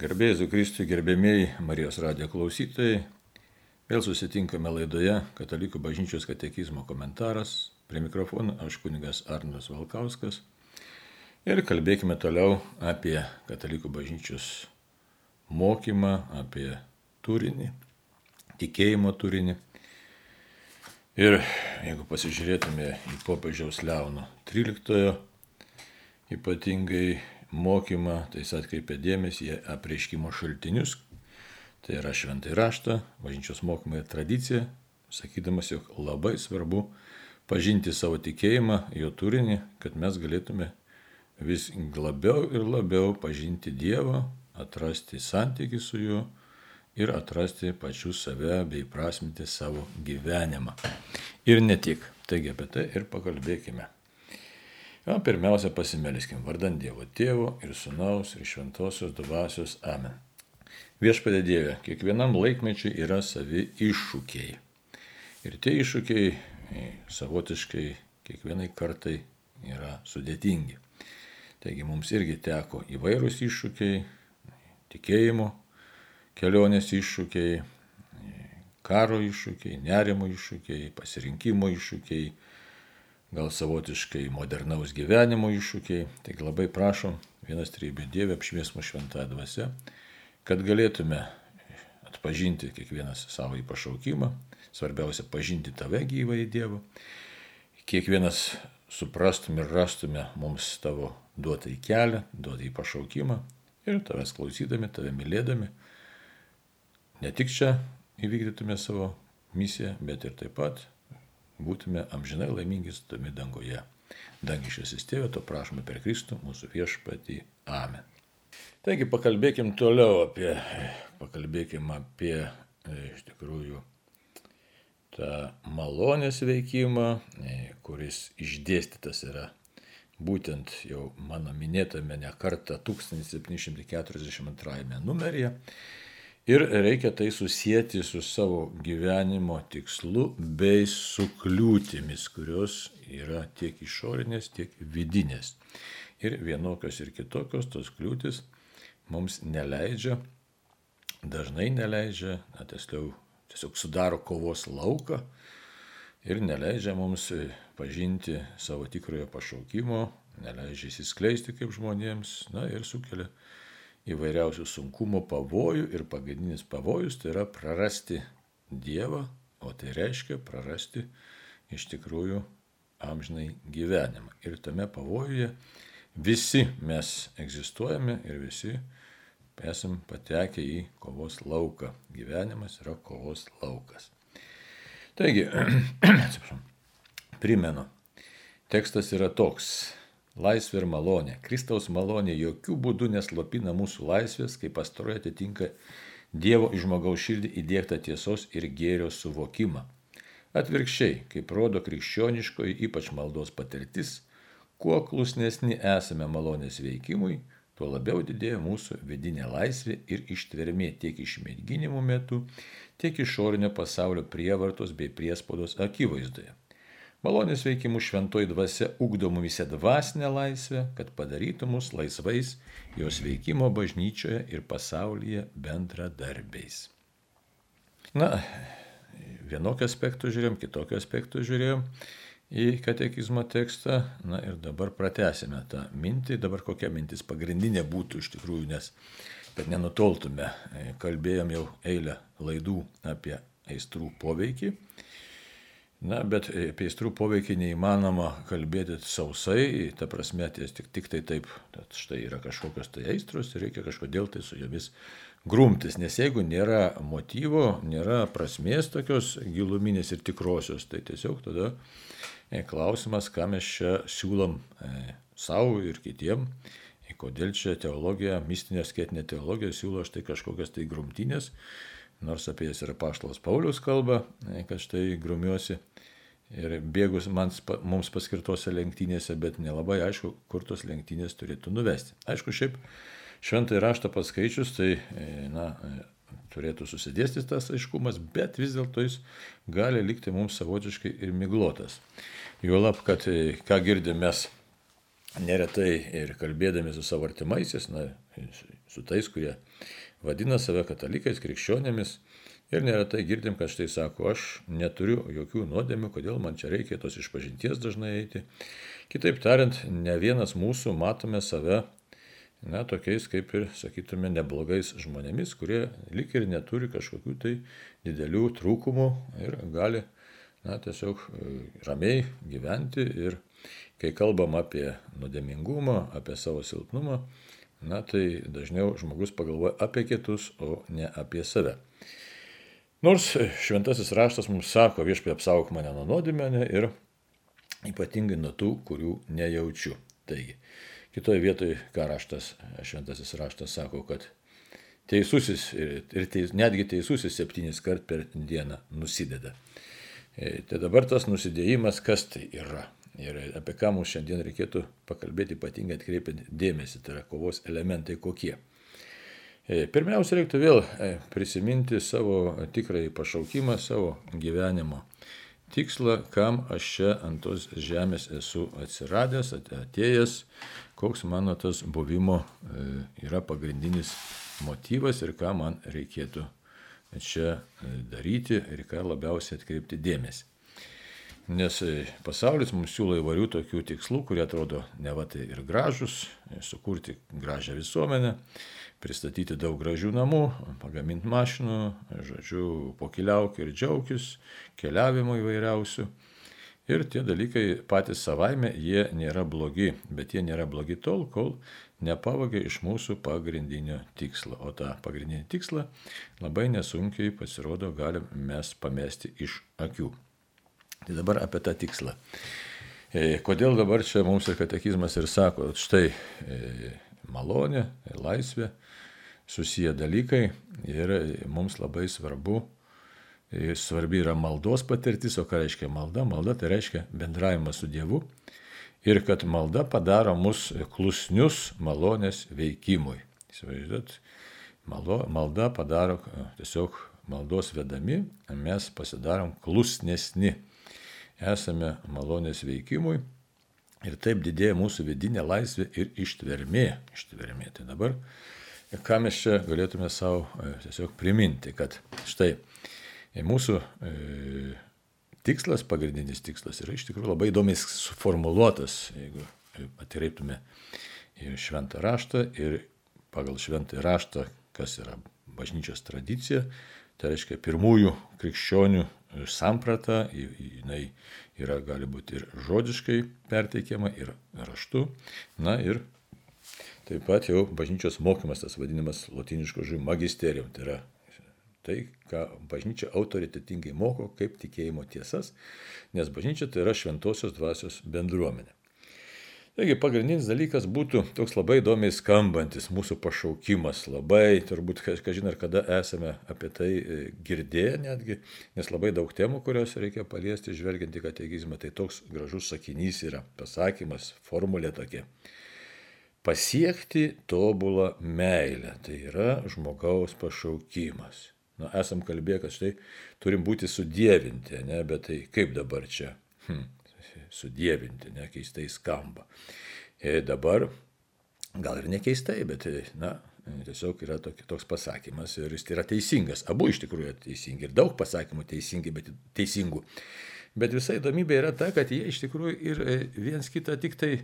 Garbėjai Kristui, gerbėmiai Marijos radijo klausytojai, vėl susitinkame laidoje Katalikų bažnyčios katekizmo komentaras. Prie mikrofono aš kunigas Arnas Valkauskas. Ir kalbėkime toliau apie Katalikų bažnyčios mokymą, apie turinį, tikėjimo turinį. Ir jeigu pasižiūrėtume į popiežiaus Leono 13 ypatingai mokymą, tai jis atkreipia dėmesį į apreiškimo šaltinius, tai yra šventai raštą, bažnyčios mokymą ir tradiciją, sakydamas, jog labai svarbu pažinti savo tikėjimą, jo turinį, kad mes galėtume vis labiau ir labiau pažinti Dievą, atrasti santykių su juo ir atrasti pačių save bei prasminti savo gyvenimą. Ir ne tik. Taigi apie tai ir pakalbėkime. O pirmiausia pasimeliskim vardant Dievo Tėvo ir Sūnaus ir Šventosios dvasios Amen. Viešpadė Dieve, kiekvienam laikmečiui yra savi iššūkiai. Ir tie iššūkiai e, savotiškai kiekvienai kartai yra sudėtingi. Taigi mums irgi teko įvairūs iššūkiai, tikėjimo, kelionės iššūkiai, e, karo iššūkiai, nerimo iššūkiai, pasirinkimo iššūkiai, gal savotiškai modernaus gyvenimo iššūkiai. Taigi labai prašom, vienas trybė Dieve apšvies mūsų šventąją dvasę, kad galėtume atpažinti kiekvienas savo pašaukimą, svarbiausia pažinti tave gyvą į Dievą, kiekvienas suprastume ir rastume mums tavo duotą į kelią, duotą į pašaukimą ir tavęs klausydami, tave mylėdami, ne tik čia įvykdytume savo misiją, bet ir taip pat būtume amžinai laimingi su tami dangoje. Dangiškasis tėvė, to prašome per Kristų, mūsų viešpatį. Amen. Taigi pakalbėkim toliau apie, pakalbėkim apie e, iš tikrųjų tą malonės veikimą, e, kuris išdėstytas yra būtent jau mano minėtame ne kartą 1742 numeryje. Ir reikia tai susijęti su savo gyvenimo tikslu bei su kliūtimis, kurios yra tiek išorinės, tiek vidinės. Ir vienokios ir kitokios tos kliūtis mums neleidžia, dažnai neleidžia, na, tiesiog, tiesiog sudaro kovos lauką ir neleidžia mums pažinti savo tikrojo pašaukimo, neleidžia įsiskleisti kaip žmonėms, na ir sukelia įvairiausių sunkumų, pavojų ir pagrindinis pavojus tai yra prarasti Dievą, o tai reiškia prarasti iš tikrųjų amžinai gyvenimą. Ir tame pavojuje visi mes egzistuojame ir visi esam patekę į kovos lauką. Gyvenimas yra kovos laukas. Taigi, atsiprašau, primenu, tekstas yra toks. Laisvė ir malonė. Kristaus malonė jokių būdų neslopina mūsų laisvės, kai pastaroje atitinka Dievo iš žmogaus širdį įdėktą tiesos ir gėrio suvokimą. Atvirkščiai, kaip rodo krikščioniškoji ypač maldos patirtis, kuo klusnesni esame malonės veikimui, tuo labiau didėja mūsų vidinė laisvė ir ištvermė tiek išmėginimų metu, tiek išorinio pasaulio prievartos bei priespaudos akivaizdoje. Malonės veikimų šventoji dvasia ugdo mumise dvasinę laisvę, kad padarytų mus laisvais jos veikimo bažnyčioje ir pasaulyje bendradarbiais. Na, vienokio aspektų žiūrėjom, kitokio aspektų žiūrėjom į katekizmo tekstą. Na ir dabar pratesime tą mintį. Dabar kokia mintis pagrindinė būtų iš tikrųjų, nes kad nenutoltume, kalbėjom jau eilę laidų apie aistrų poveikį. Na, bet apie aistrų poveikį neįmanoma kalbėti sausai, ta prasme, tik, tik tai taip, tad štai yra kažkokios tai aistros ir reikia kažkodėl tai su jomis grumtis, nes jeigu nėra motyvo, nėra prasmės tokios giluminės ir tikrosios, tai tiesiog tada e, klausimas, ką mes čia siūlom e, savo ir kitiem, e, kodėl čia teologija, mistinė skėtinė teologija siūlo štai kažkokias tai grumtinės, nors apie jas yra Paštalas Paulius kalba, e, kad štai grumiuosi ir bėgus man, mums paskirtose lenktynėse, bet nelabai aišku, kur tos lenktynės turėtų nuvesti. Aišku, šiaip šventai raštą paskaičius, tai e, na, e, turėtų susidėsti tas aiškumas, bet vis dėlto jis gali likti mums savotiškai ir miglotas. Juolab, kad ką girdim mes neretai ir kalbėdami su savo artimaisiais, na, su tais, kurie vadina save katalikais, krikščionėmis. Ir neretai girdim, kad štai sako, aš neturiu jokių nuodėmių, kodėl man čia reikia tos išpažinties dažnai eiti. Kitaip tariant, ne vienas mūsų matome save, na, tokiais kaip ir, sakytume, neblogais žmonėmis, kurie lik ir neturi kažkokių tai didelių trūkumų ir gali, na, tiesiog e, ramiai gyventi ir kai kalbam apie nuodėmingumą, apie savo silpnumą, na tai dažniau žmogus pagalvoja apie kitus, o ne apie save. Nors šventasis raštas mums sako, viešpai apsauk mane nuo nuodėmę ir ypatingai nuo tų, kurių nejaučiu. Taigi, kitoje vietoje, ką raštas, šventasis raštas sako, kad teisusis ir, ir teis, netgi teisusis septynis kart per dieną nusideda. E, tai dabar tas nusidėjimas, kas tai yra? Ir apie ką mums šiandien reikėtų pakalbėti ypatingai atkreipiant dėmesį, tai yra kovos elementai kokie. E, pirmiausia, reiktų vėl e, prisiminti savo tikrąjį pašaukimą, savo gyvenimo tikslą, kam aš čia ant tos žemės esu atsiradęs, atėjęs, koks mano tas buvimo e, yra pagrindinis motyvas ir ką man reikėtų čia daryti ir ką labiausiai atkreipti dėmesį. Nes e, pasaulis mums siūlo įvairių tokių tikslų, kurie atrodo ne va tai ir gražus, e, sukurti gražią visuomenę, pristatyti daug gražių namų, pagaminti mašinų, žodžiu, pokeliauk ir džiaugtis, keliavimo įvairiausių. Ir tie dalykai patys savaime, jie nėra blogi, bet jie nėra blogi tol, kol nepavagė iš mūsų pagrindinio tikslo. O tą pagrindinį tikslą labai nesunkiai pasirodo galim mes pamesti iš akių. Tai dabar apie tą tikslą. E, kodėl dabar čia mums ir katekizmas ir sako, štai e, malonė, laisvė, susiję dalykai ir mums labai svarbu, e, svarbi yra maldos patirtis, o ką reiškia malda? Malda tai reiškia bendravimas su Dievu ir kad malda padaro mus klusnius malonės veikimui. Įsivaizduot, malda padaro tiesiog maldos vedami, mes pasidarom klusnesni esame malonės veikimui ir taip didėja mūsų vidinė laisvė ir ištvermė. ištvermė. Tai dabar, ką mes čia galėtume savo e, tiesiog priminti, kad štai e, mūsų e, tikslas, pagrindinis tikslas yra iš tikrųjų labai įdomiai suformuoluotas, jeigu atreiptume į šventą raštą ir pagal šventą raštą, kas yra bažnyčios tradicija, tai reiškia pirmųjų krikščionių samprata, jinai yra gali būti ir žodiškai perteikiama, ir raštu. Na ir taip pat jau bažnyčios mokymas, tas vadinamas latiniško žodžiu magisterium. Tai yra tai, ką bažnyčia autoritetingai moko kaip tikėjimo tiesas, nes bažnyčia tai yra šventosios dvasios bendruomenė. Taigi pagrindinis dalykas būtų toks labai įdomiai skambantis mūsų pašaukimas, labai turbūt, kažin ar kada esame apie tai e, girdėję netgi, nes labai daug temų, kurios reikia paliesti žvelgiant į kategizmą, tai toks gražus sakinys yra, pasakymas, formulė tokia. Pasiekti tobulą meilę, tai yra žmogaus pašaukimas. Na, esam kalbėję, kad štai turim būti sudėvinti, ne, bet tai kaip dabar čia? Hm sudėvinti, ne keistai skamba. Ir dabar, gal ir nekeistai, bet, na, tiesiog yra toks pasakymas ir jis yra teisingas. Abu iš tikrųjų teisingi ir daug pasakymų teisingi, bet teisingų. Bet visa įdomybė yra ta, kad jie iš tikrųjų ir e, viens kitą tik tai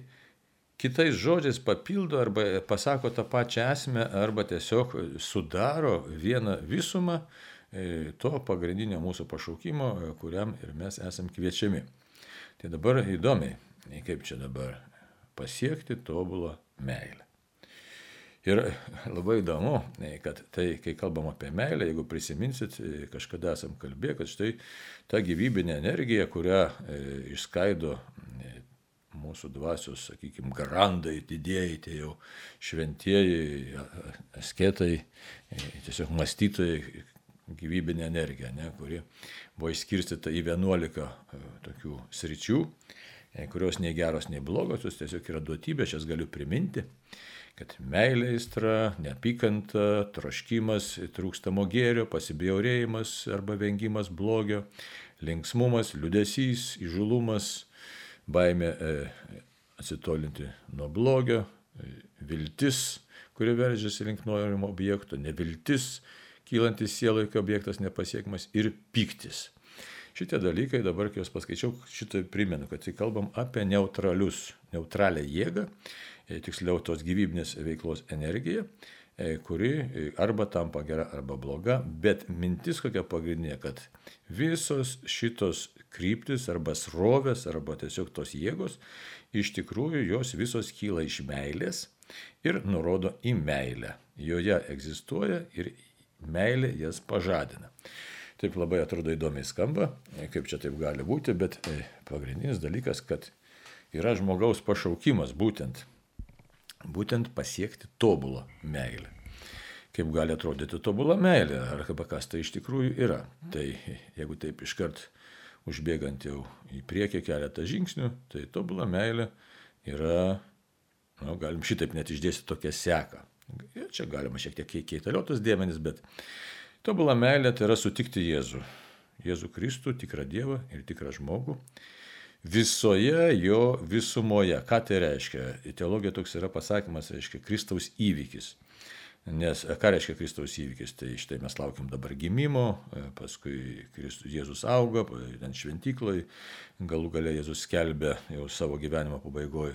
kitais žodžiais papildo arba pasako tą pačią esmę arba tiesiog sudaro vieną visumą e, to pagrindinio mūsų pašaukimo, e, kuriam ir mes esam kviečiami. Tai dabar įdomiai, kaip čia dabar pasiekti tobulą meilę. Ir labai įdomu, kad tai, kai kalbam apie meilę, jeigu prisiminsit, kažkada esam kalbėję, kad štai ta gyvybinė energija, kurią e, išskaido e, mūsų dvasios, sakykime, garandai, didėjai, tie jau šventieji, asketai, e, tiesiog mąstytojai, gyvybinė energija, ne, kuri buvo išskirstyta į 11 e, tokių sričių, e, kurios nei geros, nei blogos, jos tiesiog yra duotybė, aš jas galiu priminti, kad meilė įstra, neapykanta, troškimas, trūkstamo gėrio, pasibjaurėjimas arba vengimas blogio, linksmumas, liudesys, įžulumas, baime e, atsitolinti nuo blogio, viltis, kuri veržiasi link norimo objekto, neviltis, kylantis sieloje, kai objektas nepasiekimas ir piktis. Šitie dalykai dabar, kai juos paskaičiau, šitą primenu, kad tai kalbam apie neutralius, neutralią jėgą, e, tiksliau tos gyvybinės veiklos energiją, e, kuri e, arba tampa gera, arba bloga, bet mintis kokia pagrindinė, kad visos šitos kryptis arba srovės, arba tiesiog tos jėgos, iš tikrųjų jos visos kyla iš meilės ir nurodo į meilę. Joje egzistuoja ir meilė jas pažadina. Taip labai atrodo įdomiai skamba, kaip čia taip gali būti, bet e, pagrindinis dalykas, kad yra žmogaus pašaukimas būtent, būtent pasiekti tobulą meilę. Kaip gali atrodyti tobulą meilę, ar kas tai iš tikrųjų yra. Tai jeigu taip iškart užbėgant jau į priekį keletą žingsnių, tai tobulą meilę yra, nu, galim šitaip net išdėsti tokią seką. Ir čia galima šiek tiek keitaliuotus dėmenis, bet Tobula meilė tai yra sutikti Jėzų. Jėzų Kristų, tikrą Dievą ir tikrą žmogų. Visoje jo visumoje. Ką tai reiškia? Teologija toks yra pasakymas, reiškia Kristaus įvykis. Nes ką reiškia Kristaus įvykis? Tai štai mes laukiam dabar gimimo, paskui Kristus, Jėzus auga, ten šventykloj, galų gale Jėzus skelbia jau savo gyvenimo pabaigoje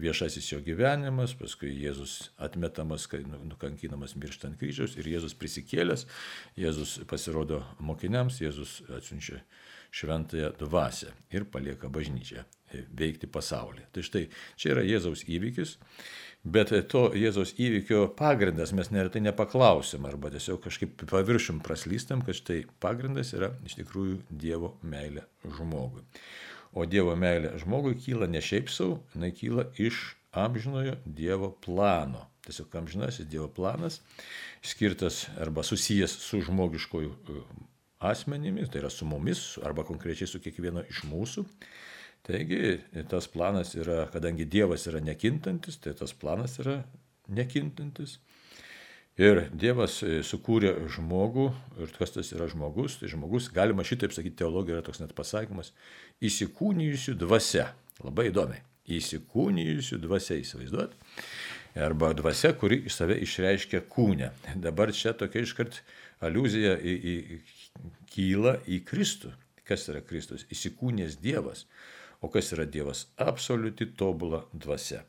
viešasis jo gyvenimas, paskui Jėzus atmetamas, nu, nukankinamas mirštant kryžiaus ir Jėzus prisikėlęs, Jėzus pasirodo mokiniams, Jėzus atsiunčia šventąją dvasę ir palieka bažnyčią veikti pasaulyje. Tai štai čia yra Jėzaus įvykis, bet to Jėzaus įvykio pagrindas mes neretai nepaklausim arba tiesiog kažkaip paviršim praslystam, kad štai pagrindas yra iš tikrųjų Dievo meilė žmogui. O Dievo meilė žmogui kyla ne šiaip savo, jinai kyla iš amžinojo Dievo plano. Tiesiog amžinasis Dievo planas, skirtas arba susijęs su žmogiškoju e, asmenimis, tai yra su mumis, arba konkrečiai su kiekvieno iš mūsų. Taigi tas planas yra, kadangi Dievas yra nekintantis, tai tas planas yra nekintantis. Ir Dievas e, sukūrė žmogų, ir kas tas yra žmogus, tai žmogus, galima šitaip sakyti, teologija yra toks net pasakymas, įsikūnijusių dvasia. Labai įdomiai. Įsikūnijusių dvasia, įsivaizduot. Arba dvasia, kuri iš save išreiškia kūnę. Dabar čia tokia iškart aluzija į, į, kyla į Kristų. Kas yra Kristus? Įsikūnės Dievas. O kas yra Dievas? Absoliuti tobula dvasia.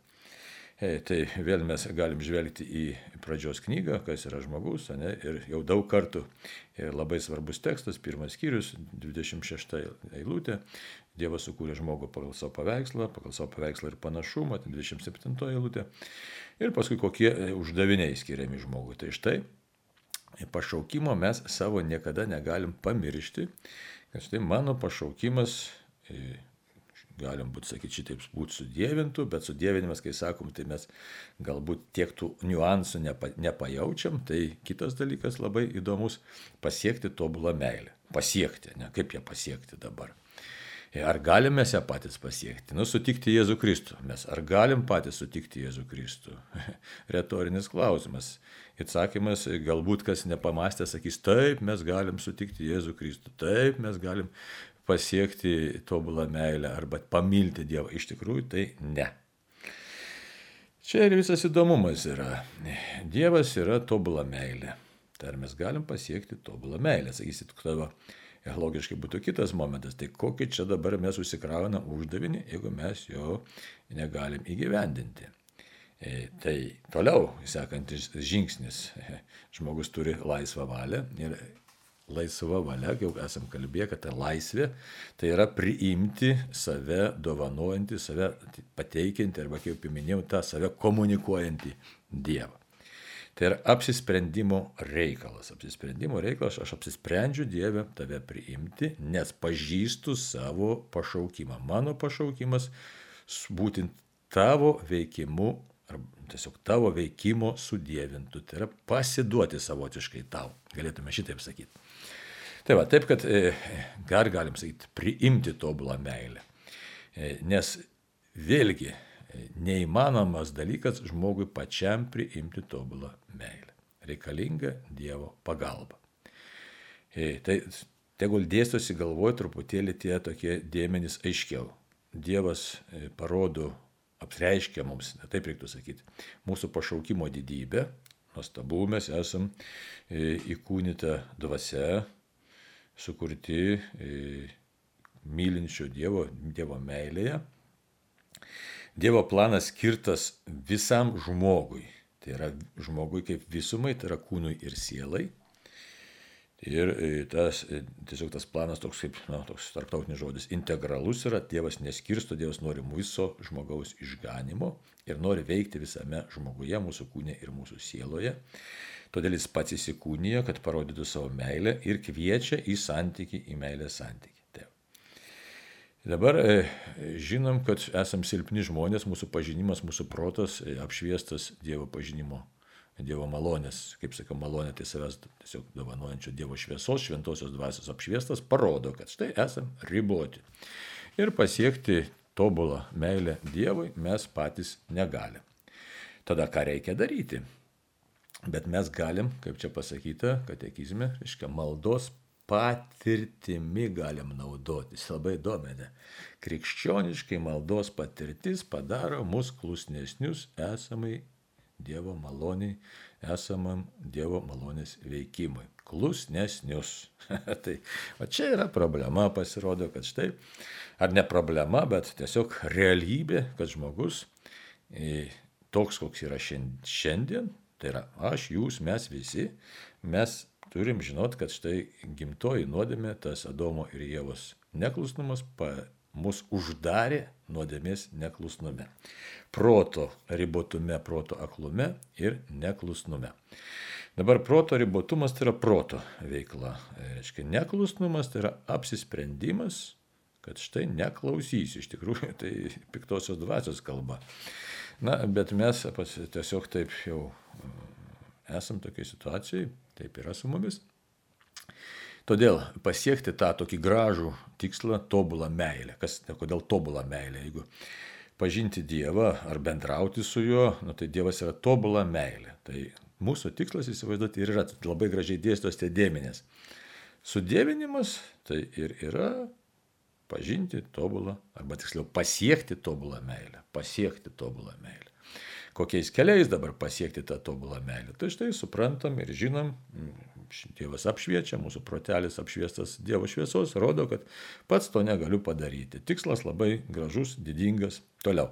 E, tai vėl mes galim žvelgti į pradžios knygą, kas yra žmogus, ne, ir jau daug kartų e, labai svarbus tekstas, pirmas skyrius, 26 eilutė, Dievas sukūrė žmogų pagal savo paveikslą, pagal savo paveikslą ir panašumą, 27 eilutė, ir paskui kokie e, uždaviniai skiriami žmogui. Tai štai pašaukimo mes savo niekada negalim pamiršti, kad štai mano pašaukimas galim būti, sakyti, šitaip būti sudėvintų, bet sudėvinimas, kai sakom, tai mes galbūt tiek tų niuansų nepa, nepajaučiam, tai kitas dalykas labai įdomus - pasiekti tobulą meilę. Pasiekti, ne kaip ją pasiekti dabar. Ar galim mes ją patys pasiekti? Nu, sutikti Jėzų Kristų. Mes ar galim patys sutikti Jėzų Kristų? Retorinis klausimas. Atsakymas, galbūt kas nepamastė, sakys, taip, mes galim sutikti Jėzų Kristų, taip, mes galim pasiekti tobulą meilę arba pamilti Dievą. Iš tikrųjų tai ne. Čia ir visas įdomumas yra. Dievas yra tobulą meilę. Tai ar mes galim pasiekti tobulą meilę? Sakysit, tavo logiškai būtų kitas momentas. Tai kokį čia dabar mes užsikraunam uždavinį, jeigu mes jo negalim įgyvendinti. E, tai toliau sekantis žingsnis. Žmogus turi laisvą valią ir laisva valia, jau esam kalbėję, kad tai laisvė, tai yra priimti save, dovanojantį, save pateikiantį arba, kaip jau minėjau, tą save komunikuojantį Dievą. Tai yra apsisprendimo reikalas. Apsisprendimo reikalas, aš apsisprendžiu Dievę tave priimti, nes pažįstu savo pašaukimą. Mano pašaukimas būtent tavo veikimu ar tiesiog tavo veikimo sudėvintų. Tai yra pasiduoti savotiškai tau. Galėtume šitaip sakyti. Tai va, taip, kad e, gar galim sakyti, priimti tobulą meilę. E, nes vėlgi e, neįmanomas dalykas žmogui pačiam priimti tobulą meilę. Reikalinga Dievo pagalba. Tai tegul dėstosi galvoje truputėlį tie tokie dėmenys aiškiau. Dievas parodo apreiškia mums, taip reiktų sakyti, mūsų pašaukimo didybę. Nuostabu, mes esam įkūnyta dvasia, sukurti e, mylinčio Dievo, Dievo meilėje. Dievo planas skirtas visam žmogui. Tai yra žmogui kaip visumai, tai yra kūnui ir sielai. Ir e, tas, e, tiesiog tas planas toks kaip, na, toks tarptautinis žodis, integralus yra, Dievas neskirsto, Dievas nori viso žmogaus išganimo ir nori veikti visame žmoguje, mūsų kūne ir mūsų sieloje. Todėl jis pats įsikūnija, kad parodytų savo meilę ir kviečia į santyki, į meilę santyki. Dabar e, žinom, kad esam silpni žmonės, mūsų pažinimas, mūsų protas apšviestas Dievo pažinimo Dievo malonės, kaip sakiau, malonė tai savęs tiesiog dovanojančio Dievo šviesos, šventosios dvasios apšviestas, parodo, kad štai esam riboti. Ir pasiekti tobulą meilę Dievui mes patys negalim. Tada ką reikia daryti? Bet mes galim, kaip čia pasakyta, katekizme, reiškia, maldos patirtimi galim naudotis. Labai įdomi. Krikščioniškai maldos patirtis padaro mus klusnesnius esamai Dievo maloniai, esamam Dievo malonės veikimui. Klusnesnius. tai o čia yra problema, pasirodo, kad štai, ar ne problema, bet tiesiog realybė, kad žmogus toks, koks yra šiandien, tai yra aš, jūs, mes visi, mes turim žinot, kad štai gimtoji nuodėmė, tas Adomo ir Jėvos neklusnumas, mus uždarė nuodėmės neklusnume. Proto ribotume, proto aklume ir neklusnume. Dabar proto ribotumas tai yra proto veikla. Reiškia, neklusnumas tai yra apsisprendimas, kad štai neklausysiu. Iš tikrųjų, tai piktosios dvasios kalba. Na, bet mes tiesiog taip jau e, esam tokiai situacijai, taip yra su mumis. Todėl pasiekti tą tokį gražų tikslą - tobulą meilę. Kas, kodėl tobulą meilę? Jeigu pažinti Dievą ar bendrauti su juo, nu, tai Dievas yra tobulą meilę. Tai mūsų tikslas įsivaizduoti ir yra labai gražiai dėstos tie dėmenės. Sudėvinimas tai ir yra pažinti tobulą, arba tiksliau pasiekti tobulą meilę. Pasiekti tobulą meilę. Kokiais keliais dabar pasiekti tą tobulą meilę? Tai štai suprantam ir žinom, Dievas apšviečia, mūsų protelis apšviestas Dievo šviesos, rodo, kad pats to negaliu padaryti. Tikslas labai gražus, didingas. Toliau.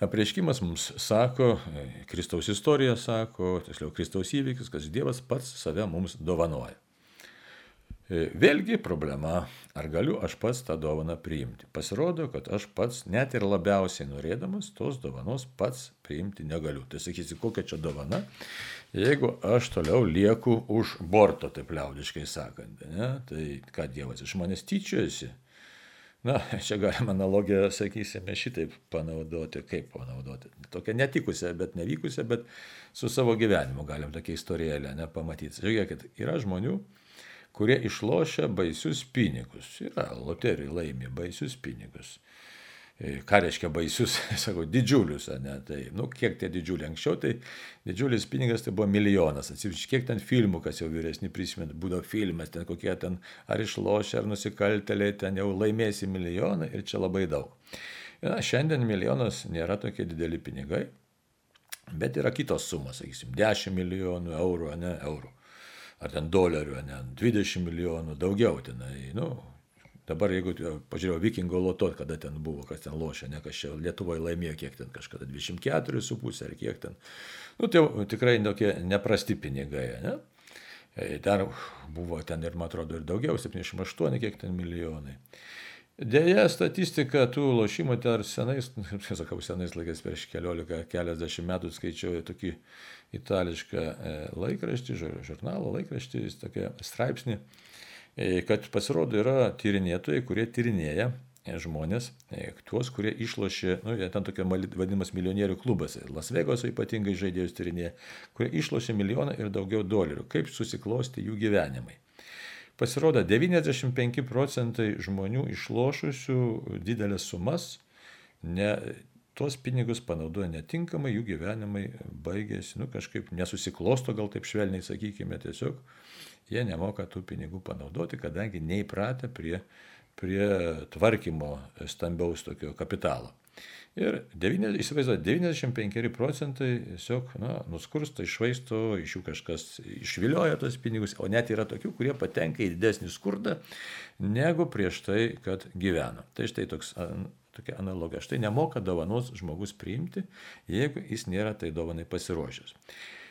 Apreiškimas mums sako, Kristaus istorija sako, tiksliau Kristaus įvykis, kad Dievas pats save mums dovanoja. E, vėlgi problema, ar galiu aš pats tą dovaną priimti. Pasirodo, kad aš pats net ir labiausiai norėdamas tos dovanos pats priimti negaliu. Tai sakysi, kokia čia dovana, jeigu aš toliau lieku už borto, taip liaudiškai sakant. Ne? Tai ką Dievas iš manęs tyčiojasi. Na, čia galima analogiją, sakysime, šitaip panaudoti, kaip panaudoti. Tokia netikusią, bet nevykusią, bet su savo gyvenimu galim tokia istorijėlę nepamatyti. Žiūrėkit, yra žmonių, kurie išlošia baisius pinigus. Yra, loterijai laimi baisius pinigus. E, ką reiškia baisius, sakau, didžiulius, ne? Tai, nu, kiek tie didžiuliai anksčiau, tai didžiulis pinigas tai buvo milijonas. Atsiprašau, kiek ten filmų, kas jau vyresni prisimint, būdavo filmas, ten kokie ten ar išlošia, ar nusikalteliai, ten jau laimėsi milijoną ir čia labai daug. Na, šiandien milijonas nėra tokie dideli pinigai, bet yra kitos sumos, sakysim, 10 milijonų eurų, ne eurų ar ten dolerių, ne, 20 milijonų, daugiau tenai, nu, dabar jeigu pažiūrėjau Vikingo loto, kada ten buvo, kas ten lošia, ne, kas čia Lietuvoje laimėjo, kiek ten kažkada 24,5 ar kiek ten, nu, tai tikrai tokie neprasti pinigai, ne. E, dar buvo ten ir, man atrodo, ir daugiau, 78, kiek ten milijonai. Deja, statistika tų lošimų dar senais, sakau, senais laikais prieš keliolika, keliasdešimt metų skaičiau tokį itališką e, laikraštį, žurnalą laikraštį, tokia straipsnį, e, kad pasirodo yra tyrinėtojai, kurie tyrinėja e, žmonės, tuos, kurie išlošė, nu, ten tokia vadinamas milijonierių klubas, Las Vegaso ypatingai žaidėjus tyrinėja, kurie išlošė milijoną ir daugiau dolerių, kaip susiklosti jų gyvenimai. Pasirodo, 95 procentai žmonių išlošusių didelės sumas, ne, tuos pinigus panaudoja netinkamai, jų gyvenimai baigėsi, nu kažkaip nesusiklosto, gal taip švelniai sakykime, tiesiog jie nemoka tų pinigų panaudoti, kadangi neįpratę prie, prie tvarkymo stambiaus tokio kapitalo. Ir 9, įsivaizduoju, 95 procentai tiesiog na, nuskursta, išvaisto, iš jų kažkas išvilioja tos pinigus, o net yra tokių, kurie patenka į didesnį skurdą negu prieš tai, kad gyveno. Tai štai toks, tokia analogija. Štai nemoka dovanos žmogus priimti, jeigu jis nėra tai dovanai pasiruošęs.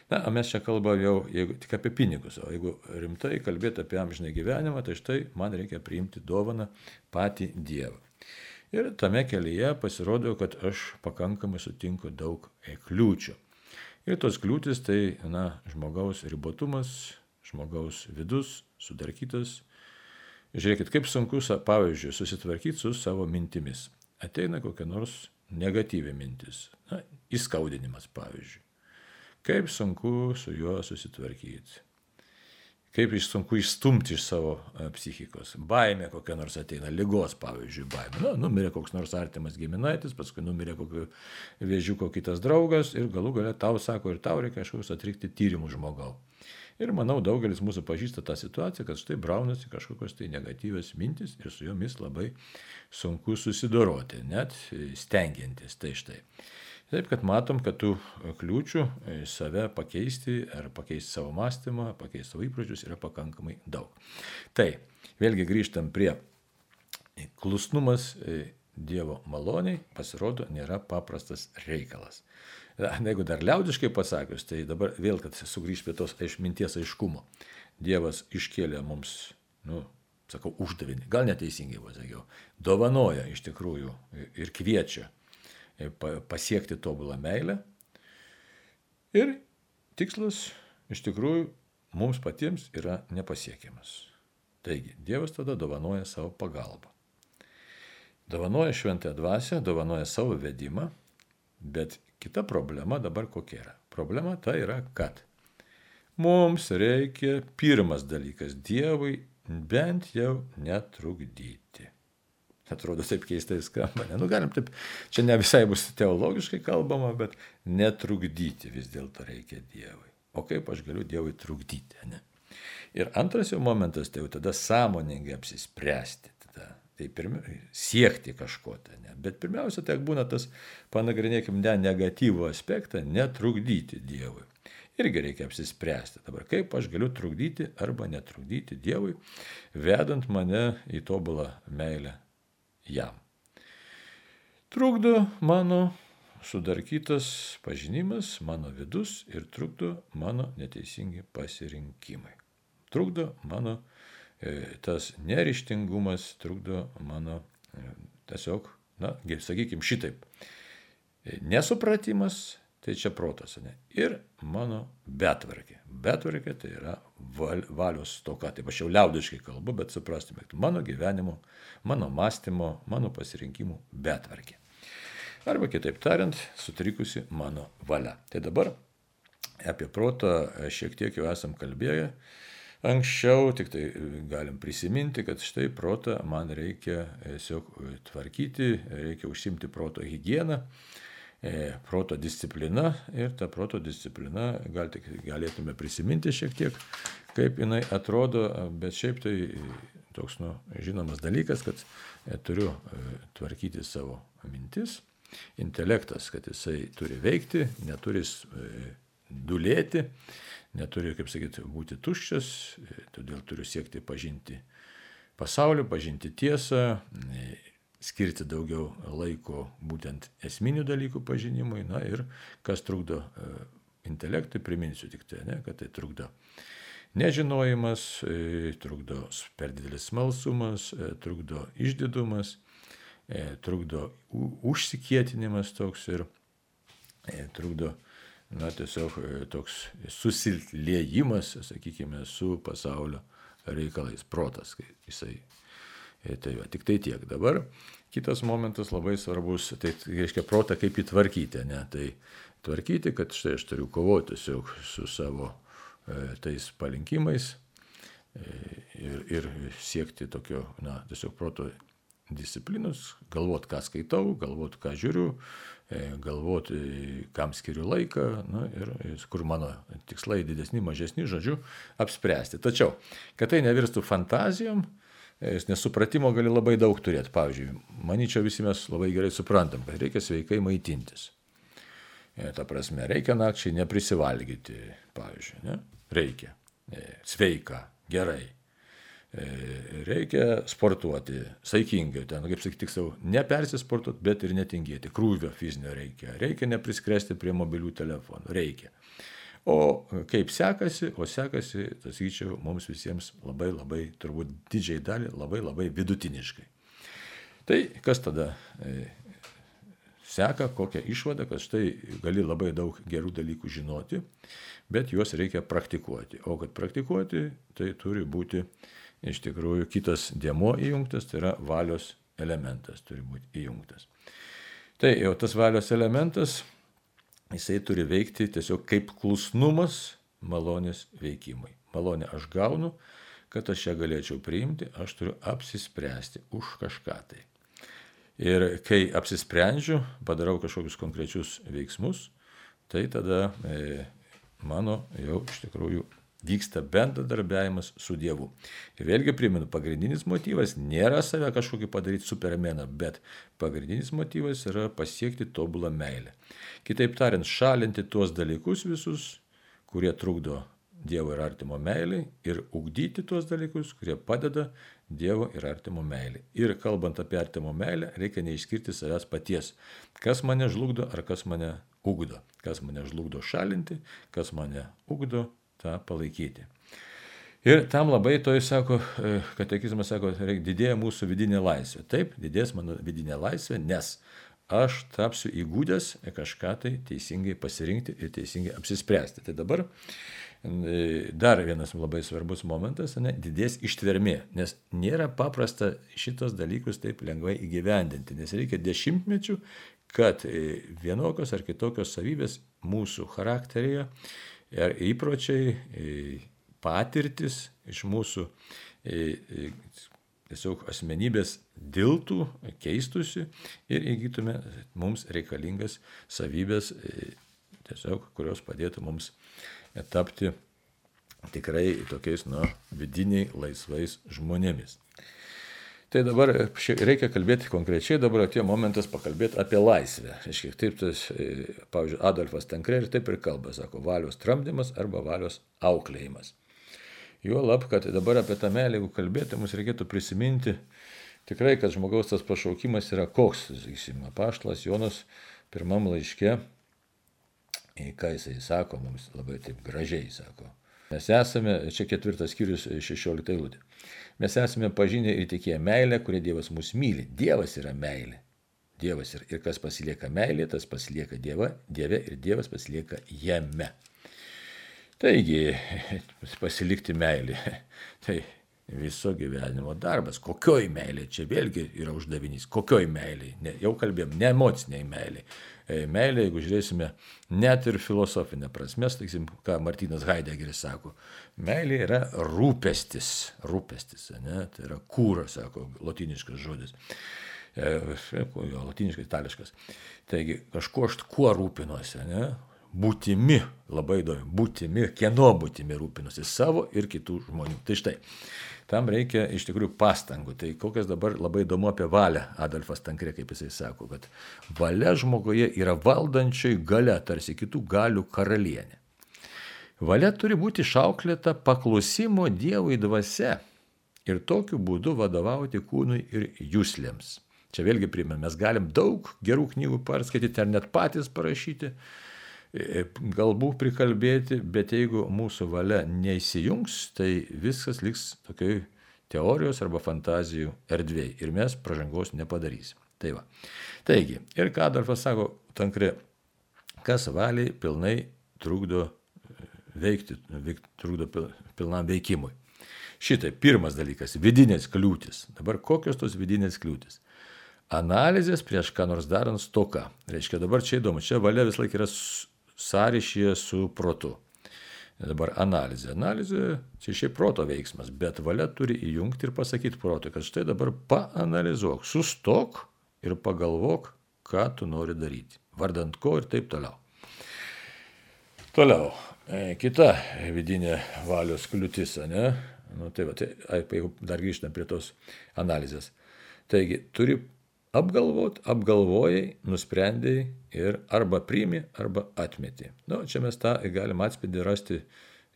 Na, mes čia kalbame jau jeigu, tik apie pinigus, o jeigu rimtai kalbėti apie amžinai gyvenimą, tai štai man reikia priimti dovaną patį Dievą. Ir tame kelyje pasirodo, kad aš pakankamai sutinku daug kliūčių. Ir tos kliūtis tai, na, žmogaus ribotumas, žmogaus vidus, sudarkytas. Žiūrėkit, kaip sunku, pavyzdžiui, susitvarkyti su savo mintimis. Ateina kokia nors negatyvi mintis, na, įskaudinimas, pavyzdžiui. Kaip sunku su juo susitvarkyti kaip iš sunku išstumti iš savo e, psichikos. Baimė kokia nors ateina, lygos pavyzdžiui, baimė. Nu, numirė koks nors artimas giminaitis, paskui numirė kokio vėžiuko kitas draugas ir galų galę tau sako ir tau reikia kažkokius atlikti tyrimų žmogau. Ir manau, daugelis mūsų pažįsta tą situaciją, kad štai braunasi kažkokios tai negatyvios mintis ir su jomis labai sunku susidoroti, net stengiantis. Tai štai. Taip, kad matom, kad tų kliūčių e, save pakeisti ar pakeisti savo mąstymą, pakeisti savo įpročius yra pakankamai daug. Tai, vėlgi grįžtam prie klusnumas e, Dievo maloniai, pasirodo, nėra paprastas reikalas. Jeigu dar liaudiškai pasakius, tai dabar vėl, kad sugrįžt prie tos minties aiškumo. Dievas iškėlė mums, nu, sakau, uždavinį, gal neteisingai pasakiau, dovanoja iš tikrųjų ir kviečia pasiekti tobulą meilę. Ir tikslas iš tikrųjų mums patiems yra nepasiekiamas. Taigi, Dievas tada dovanoja savo pagalbą. Dovanoja šventąją dvasę, dovanoja savo vedimą, bet kita problema dabar kokia yra? Problema ta yra, kad mums reikia pirmas dalykas Dievui bent jau netrukdyti. Atrodo taip keistai skamba. Ne? Nu, galim taip, čia ne visai bus teologiškai kalbama, bet netrukdyti vis dėlto reikia Dievui. O kaip aš galiu Dievui trukdyti? Ne? Ir antras jau momentas, tai jau tada sąmoningai apsispręsti. Tada, tai pirmi, siekti kažko. Tai, ne? Bet pirmiausia, tai būna tas, panagrinėkim, ne negatyvų aspektą, netrukdyti Dievui. Irgi reikia apsispręsti dabar, kaip aš galiu trukdyti arba netrukdyti Dievui, vedant mane į tobulą meilę jam. Trukdo mano sudarkytas pažinimas, mano vidus ir trukdo mano neteisingi pasirinkimai. Trukdo mano tas nerištingumas, trukdo mano e, tiesiog, na, sakykime šitaip, e, nesupratimas, Tai čia protas, ne? Ir mano betvarkė. Betvarkė tai yra val, valios stoka. Taip aš jau liaudiškai kalbu, bet suprastume, mano gyvenimo, mano mąstymo, mano pasirinkimų betvarkė. Arba kitaip tariant, sutrikusi mano valia. Tai dabar apie protą šiek tiek jau esam kalbėję. Anksčiau tik tai galim prisiminti, kad štai protą man reikia tiesiog tvarkyti, reikia užsimti proto higieną E, proto disciplina ir ta proto disciplina, gal tik galėtume prisiminti šiek tiek, kaip jinai atrodo, bet šiaip tai toks nu, žinomas dalykas, kad e, turiu e, tvarkyti savo mintis, intelektas, kad jisai turi veikti, neturi dulėti, neturi, kaip sakyti, būti tuščias, todėl turiu siekti pažinti pasaulį, pažinti tiesą, skirti daugiau laiko būtent esminių dalykų pažinimui, na ir kas trukdo e, intelektui, priminsiu tik tai, ne, kad tai trukdo nežinojimas, e, trukdo per didelis smalsumas, e, trukdo išdidumas, trukdo užsikietinimas toks ir trukdo, na, tiesiog toks susiliejimas, sakykime, su pasaulio reikalais, protas, kai jisai E, tai va, tik tai tiek. Dabar kitas momentas labai svarbus, tai reiškia protą kaip įtvarkyti, ne? Tai tvarkyti, kad štai aš turiu kovoti tiesiog su savo e, tais palinkimais e, ir, ir siekti tokio, na, tiesiog proto disciplinos, galvot, ką skaitau, galvot, ką žiūriu, e, galvot, kam skiriu laiką na, ir kur mano tikslai didesni, mažesni, žodžiu, apspręsti. Tačiau, kad tai nevirstų fantazijom, nesupratimo gali labai daug turėti. Pavyzdžiui, manyčiau, visi mes labai gerai suprantam, kad reikia sveikai maitintis. E, ta prasme, reikia nakčiai neprisivalgyti, pavyzdžiui, ne? reikia. E, sveika, gerai. E, reikia sportuoti, saikingai, ten, kaip sakyti, tiksliau, nepersisportuoti, bet ir netingėti. Krūvio fizinio reikia. Reikia nepriskresti prie mobilių telefonų. Reikia. O kaip sekasi, o sekasi, tas įčiau, mums visiems labai labai, turbūt didžiai dalį, labai labai vidutiniškai. Tai kas tada e, seka, kokią išvadą, kad štai gali labai daug gerų dalykų žinoti, bet juos reikia praktikuoti. O kad praktikuoti, tai turi būti iš tikrųjų kitas dėmo įjungtas, tai yra valios elementas turi būti įjungtas. Tai jau tas valios elementas jisai turi veikti tiesiog kaip klusnumas malonės veikimui. Malonę aš gaunu, kad aš ją galėčiau priimti, aš turiu apsispręsti už kažką tai. Ir kai apsisprendžiu, padarau kažkokius konkrečius veiksmus, tai tada e, mano jau iš tikrųjų vyksta bendradarbiavimas su Dievu. Ir vėlgi primenu, pagrindinis motyvas nėra save kažkokį padaryti supermeną, bet pagrindinis motyvas yra pasiekti tobulą meilę. Kitaip tariant, šalinti tuos dalykus visus, kurie trukdo Dievo ir artimo meiliai ir ugdyti tuos dalykus, kurie padeda Dievo ir artimo meiliai. Ir kalbant apie artimo meilę, reikia neišskirti savęs paties. Kas mane žlugdo ar kas mane ugdo. Kas mane žlugdo šalinti, kas mane ugdo tą palaikyti. Ir tam labai to jis sako, e, katekizmas sako, didėja mūsų vidinė laisvė. Taip, didės mano vidinė laisvė, nes aš tapsiu įgūdęs kažką tai teisingai pasirinkti ir teisingai apsispręsti. Tai dabar e, dar vienas labai svarbus momentas, ne, didės ištvermė, nes nėra paprasta šitos dalykus taip lengvai įgyvendinti, nes reikia dešimtmečių, kad e, vienokios ar kitokios savybės mūsų charakteryje ir įpročiai, patirtis iš mūsų tiesiog asmenybės diltų, keistusi ir įgytume mums reikalingas savybės, tiesiog, kurios padėtų mums tapti tikrai tokiais, nu, vidiniai laisvais žmonėmis. Tai dabar reikia kalbėti konkrečiai, dabar atėjo momentas pakalbėti apie laisvę. Reiškia, taip, tas, e, pavyzdžiui, Adolfas Tankre ir taip ir kalba, sako, valios tramdymas arba valios auklėjimas. Juo lab, kad dabar apie tą meilę, jeigu kalbėti, mums reikėtų prisiminti tikrai, kad žmogaus tas pašaukimas yra koks, sakysime, paštlas Jonas pirmam laiške, ką jisai sako, mums labai taip gražiai sako. Mes esame, čia ketvirtas skyrius 16 eilutė. Mes esame pažinę ir tikėję meilę, kurią Dievas mus myli. Dievas yra meilė. Dievas ir, ir kas pasilieka meilė, tas pasilieka dieva, Dieve ir Dievas pasilieka jame. Taigi, pasilikti meilė. Tai viso gyvenimo darbas. Kokioj meilė, čia vėlgi yra uždavinys. Kokioj meilė, ne, jau kalbėjom, ne emociniai meilė. E, meilė, jeigu žiūrėsime, net ir filosofinė prasme, sakysim, ką Martinas Heideggeris sako, meilė yra rūpestis, rūpestis, ne, tai yra kūras, sako, latiniškas žodis. E, jo, latiniškas, itališkas. Taigi, kažkuo aš kuo rūpinuosi, ne? būtimi, labai įdomu, būtimi, kieno būtimi rūpinosi savo ir kitų žmonių. Tai štai, tam reikia iš tikrųjų pastangų. Tai kokias dabar labai įdomu apie valią, Adolfas Tankrė, kaip jisai sako, kad valia žmoguje yra valdančiai gale, tarsi kitų galių karalienė. Valia turi būti šauklėta paklusimo Dievui dvasia ir tokiu būdu vadovauti kūnui ir jūslėms. Čia vėlgi primenu, mes galim daug gerų knygų perskaityti ar net patys parašyti, galbūt prikalbėti, bet jeigu mūsų valia neįsijungs, tai viskas liks tokioj teorijos arba fantazijų erdvėj ir mes pažangos nepadarysim. Tai va. Taigi, ir ką Adolfas sako, tankri, kas valiai pilnai trukdo veikti, veik, trukdo pilnam veikimui. Šitai pirmas dalykas - vidinės kliūtis. Dabar kokios tos vidinės kliūtis? Analizės prieš ką nors darant stoka. Reiškia, dabar čia įdomu, čia valia vis laik yra sąryšyje su protu. Dabar analizė. Analizė čia šiaip proto veiksmas, bet valia turi įjungti ir pasakyti protui, kad štai dabar paanalizuok, sustok ir pagalvok, ką tu nori daryti. Vardant ko ir taip toliau. Toliau. E, kita vidinė valios kliūtis, ne? Nu, tai va, tai, jeigu dar grįžtam prie tos analizės. Taigi, turi apgalvot, apgalvojai, nusprendėjai ir arba priimi, arba atmeti. Na, nu, čia mes tą galim atspėdį rasti,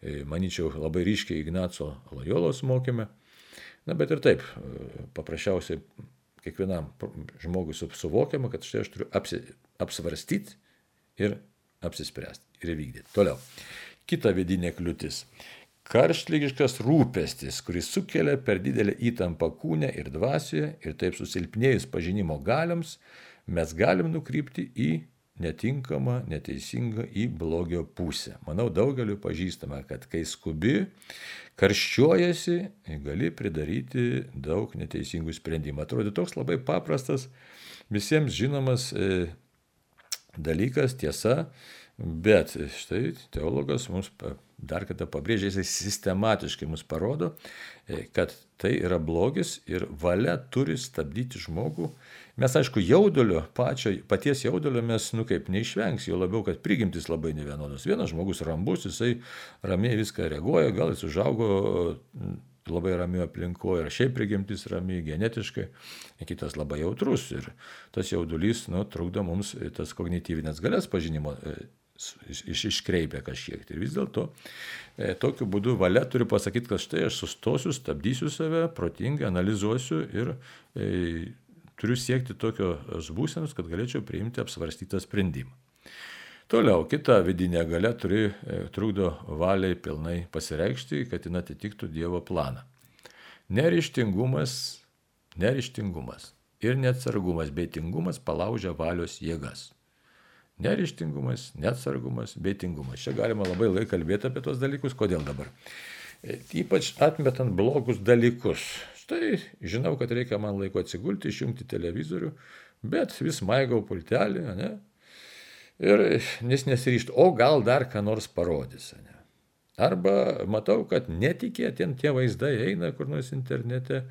e, manyčiau, labai ryškiai Ignaco Lojolos mokymė. Na, bet ir taip, e, paprasčiausiai kiekvienam žmogui suvokiama, kad štai aš turiu apsi, apsvarstyti ir apsispręsti ir vykdyti. Toliau. Kita vidinė kliūtis. Karštlygiškas rūpestis, kuris sukelia per didelę įtampą kūne ir dvasioje ir taip susilpnėjus pažinimo galiams, mes galim nukrypti į netinkamą, neteisingą, į blogio pusę. Manau, daugeliu pažįstama, kad kai skubi, karščiuojasi, gali pridaryti daug neteisingų sprendimų. Atrodo toks labai paprastas, visiems žinomas e, dalykas, tiesa, bet štai teologas mums dar kartą pabrėžia, jisai sistematiškai mus parodo, e, kad tai yra blogis ir valia turi stabdyti žmogų. Mes, aišku, jaudulio, pačio, paties jaudulio mes, nu kaip, neišvengs, jo labiau, kad prigimtis labai nevienodas. Vienas žmogus rambus, jisai ramiai viską reaguoja, gal jis užaugo labai ramiai aplinkoje ir šiaip prigimtis ramiai, genetiškai, kitas labai jautrus ir tas jaudulys, nu, trukdo mums tas kognityvinės galės pažinimo e, iš, iškreipia kažkiek. Ir vis dėlto e, tokiu būdu valia turi pasakyti, kad štai aš sustosiu, stabdysiu save, protingai analizuosiu ir e, turiu siekti tokios būsenos, kad galėčiau priimti apsvarstytą sprendimą. Toliau, kita vidinė galia turi, e, trukdo valiai pilnai pasireikšti, kad jin atitiktų Dievo planą. Nerištingumas, nerištingumas ir neatsargumas bei tingumas palaužia valios jėgas. Nerištingumas, neatsargumas, beitingumas. Čia galima labai laiką kalbėti apie tos dalykus. Kodėl dabar? E, ypač atmetant blogus dalykus. Štai žinau, kad reikia man laiko atsigulti, išjungti televizorių, bet vis maigau pultelį, ne? Ir nes nesiryštų, o gal dar ką nors parodys. Ne? Arba matau, kad netikėtien tie vaizdai eina kur nors internete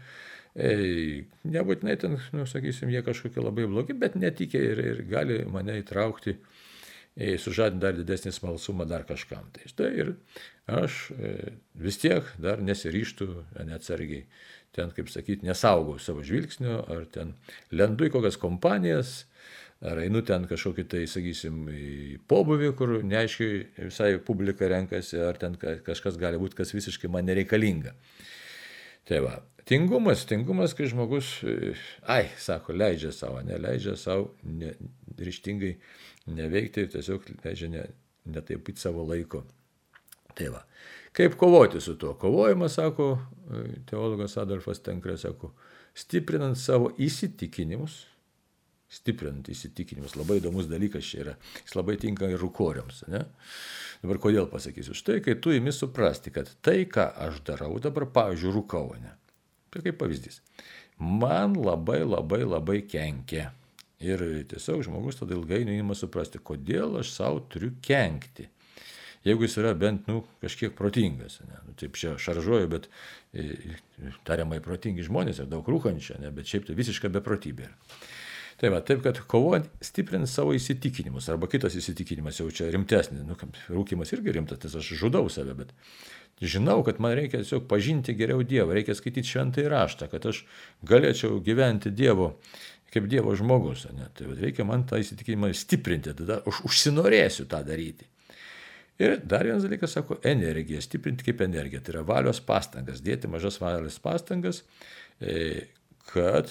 nebūtinai ten, nu, sakysim, jie kažkokie labai blogi, bet netikė ir, ir gali mane įtraukti, sužadinti dar didesnį smalsumą dar kažkam. Tai štai ir aš e, vis tiek dar nesiryštų neatsargiai. Ten, kaip sakyti, nesaugau savo žvilgsnio, ar ten lendu į kokias kompanijas, ar einu ten kažkokį tai, sakysim, į pobuvį, kur neaiškiai visai publika renkasi, ar ten kažkas gali būti, kas visiškai man nereikalinga. Tai va, tingumas, tingumas, kai žmogus, ai, sako, leidžia savo, neleidžia savo ne, ryštingai neveikti ir tiesiog leidžia ne, netaipyti savo laiko. Tai va, kaip kovoti su tuo? Kovojimas, sako teologas Adolfas Tenkrė, sako, stiprinant savo įsitikinimus, stiprinant įsitikinimus. Labai įdomus dalykas čia yra. Jis labai tinka ir rukoriams. Ne? Dabar kodėl pasakysiu? Štai, kai tu įmi suprasti, kad tai, ką aš darau dabar, pavyzdžiui, rūkau, ne? Tai kaip pavyzdys. Man labai labai labai kenkia. Ir tiesiog žmogus tada ilgainiui įima suprasti, kodėl aš savo turiu kenkti. Jeigu jis yra bent, nu, kažkiek protingas, ne? Nu, taip čia šaržuoju, bet e, tariamai protingi žmonės ir daug rūkančio, ne? bet šiaip tai visiška beprotybė. Yra. Tai va, taip, kad kovojant stiprint savo įsitikinimus, arba kitas įsitikinimas jau čia rimtesnis, nu, rūkimas irgi rimtas, nes aš žudau save, bet žinau, kad man reikia tiesiog pažinti geriau Dievą, reikia skaityti šventą įraštą, kad aš galėčiau gyventi Dievo kaip Dievo žmogus. Ne? Tai va, reikia man tą įsitikinimą stiprinti, tada aš užsinorėsiu tą daryti. Ir dar vienas dalykas, sako, energija, stiprinti kaip energija, tai yra valios pastangas, dėti mažas valios pastangas, e, kad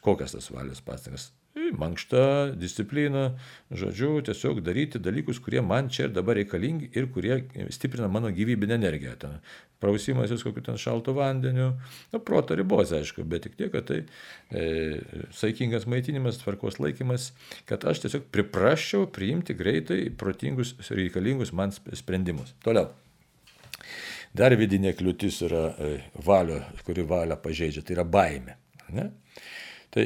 kokias tas valios pastangas. Mankšta, disciplina, žodžiu, tiesiog daryti dalykus, kurie man čia ir dabar reikalingi ir kurie stiprina mano gyvybinę energiją. Ten prausimasis kokiu ten šaltu vandeniu, nu, proto ribos, aišku, bet tik tiek, kad tai e, saikingas maitinimas, tvarkos laikymas, kad aš tiesiog pripraščiau priimti greitai protingus reikalingus man sprendimus. Toliau. Dar vidinė kliūtis yra e, valio, kuri valią pažeidžia, tai yra baime. Ne? Tai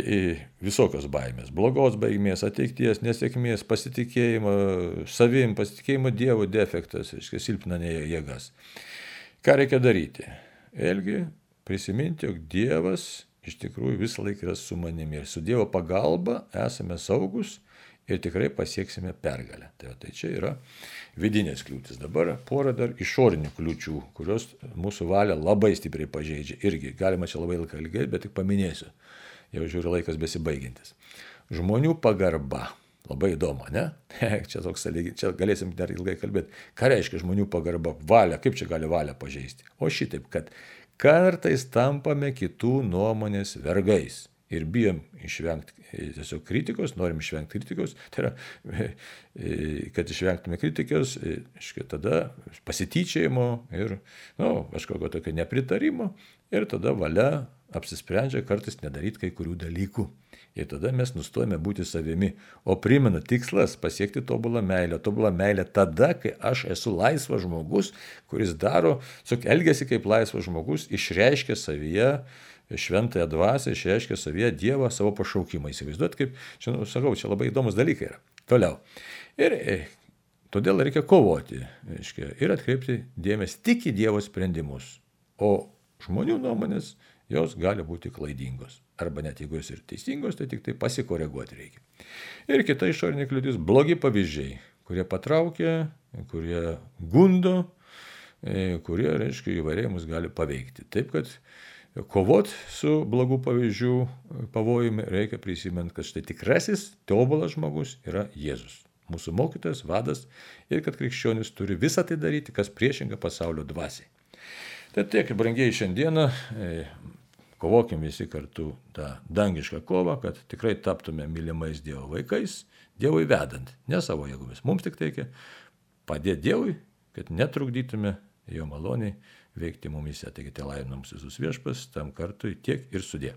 visokios baimės. Blogos baimės, ateities, nesėkmės, pasitikėjimo savim, pasitikėjimo Dievo defektas, reiškia, silpna jėgas. Ką reikia daryti? Elgi prisiminti, jog Dievas iš tikrųjų visą laiką yra su manimi. Ir su Dievo pagalba esame saugus ir tikrai pasieksime pergalę. Tai, tai čia yra vidinės kliūtis. Dabar pora dar išorinių kliūčių, kurios mūsų valią labai stipriai pažeidžia. Irgi galima čia labai ilgai kalbėti, bet tik paminėsiu. Jau žiūriu laikas besibaigintis. Žmonių pagarba. Labai įdomu, ne? čia toks čia galėsim dar ilgai kalbėti. Ką reiškia žmonių pagarba? Valia, kaip čia gali valią pažeisti? O šitaip, kad kartais tampame kitų nuomonės vergais ir bijom išvengti tiesiog kritikos, norim išvengti kritikos, tai yra, e, e, kad išvengtume kritikos, iškai tada pasityčiajimo ir, na, nu, kažkokio tokio nepritarimo ir tada valia apsisprendžia kartais nedaryti kai kurių dalykų. Ir tada mes nustojame būti savimi. O primenu, tikslas - pasiekti tobulą meilę. Tobulą meilę tada, kai aš esu laisvas žmogus, kuris daro, tiesiog elgesi kaip laisvas žmogus, išreiškia savyje šventąją dvasę, išreiškia savyje Dievą savo pašaukimą. Įsivaizduot, kaip, čia, nu, sakau, čia labai įdomus dalykai yra. Toliau. Ir e, todėl reikia kovoti reiškia, ir atkreipti dėmesį tik į Dievo sprendimus. O žmonių nuomonės, jos gali būti klaidingos. Arba net jeigu jos ir teisingos, tai tik tai pasikoreguoti reikia. Ir kita išorinė kliūtis - blogi pavyzdžiai, kurie patraukia, kurie gundo, e, kurie, reiškia, įvairiai mus gali paveikti. Taip kad kovot su blogų pavyzdžių pavojumi reikia prisimint, kad štai tikrasis tobulas žmogus yra Jėzus. Mūsų mokytojas, vadas ir kad krikščionis turi visą tai daryti, kas priešinga pasaulio dvasiai. Tai tiek, brangiai, šiandieną e, kovokim visi kartu tą dangišką kovą, kad tikrai taptume mylimais Dievo vaikais, Dievui vedant, ne savo jėgomis. Mums tik reikia padėti Dievui, kad netrukdytume jo maloniai veikti mumise. Taigi tai laimina mums visus viešpas, tam kartui tiek ir sudė.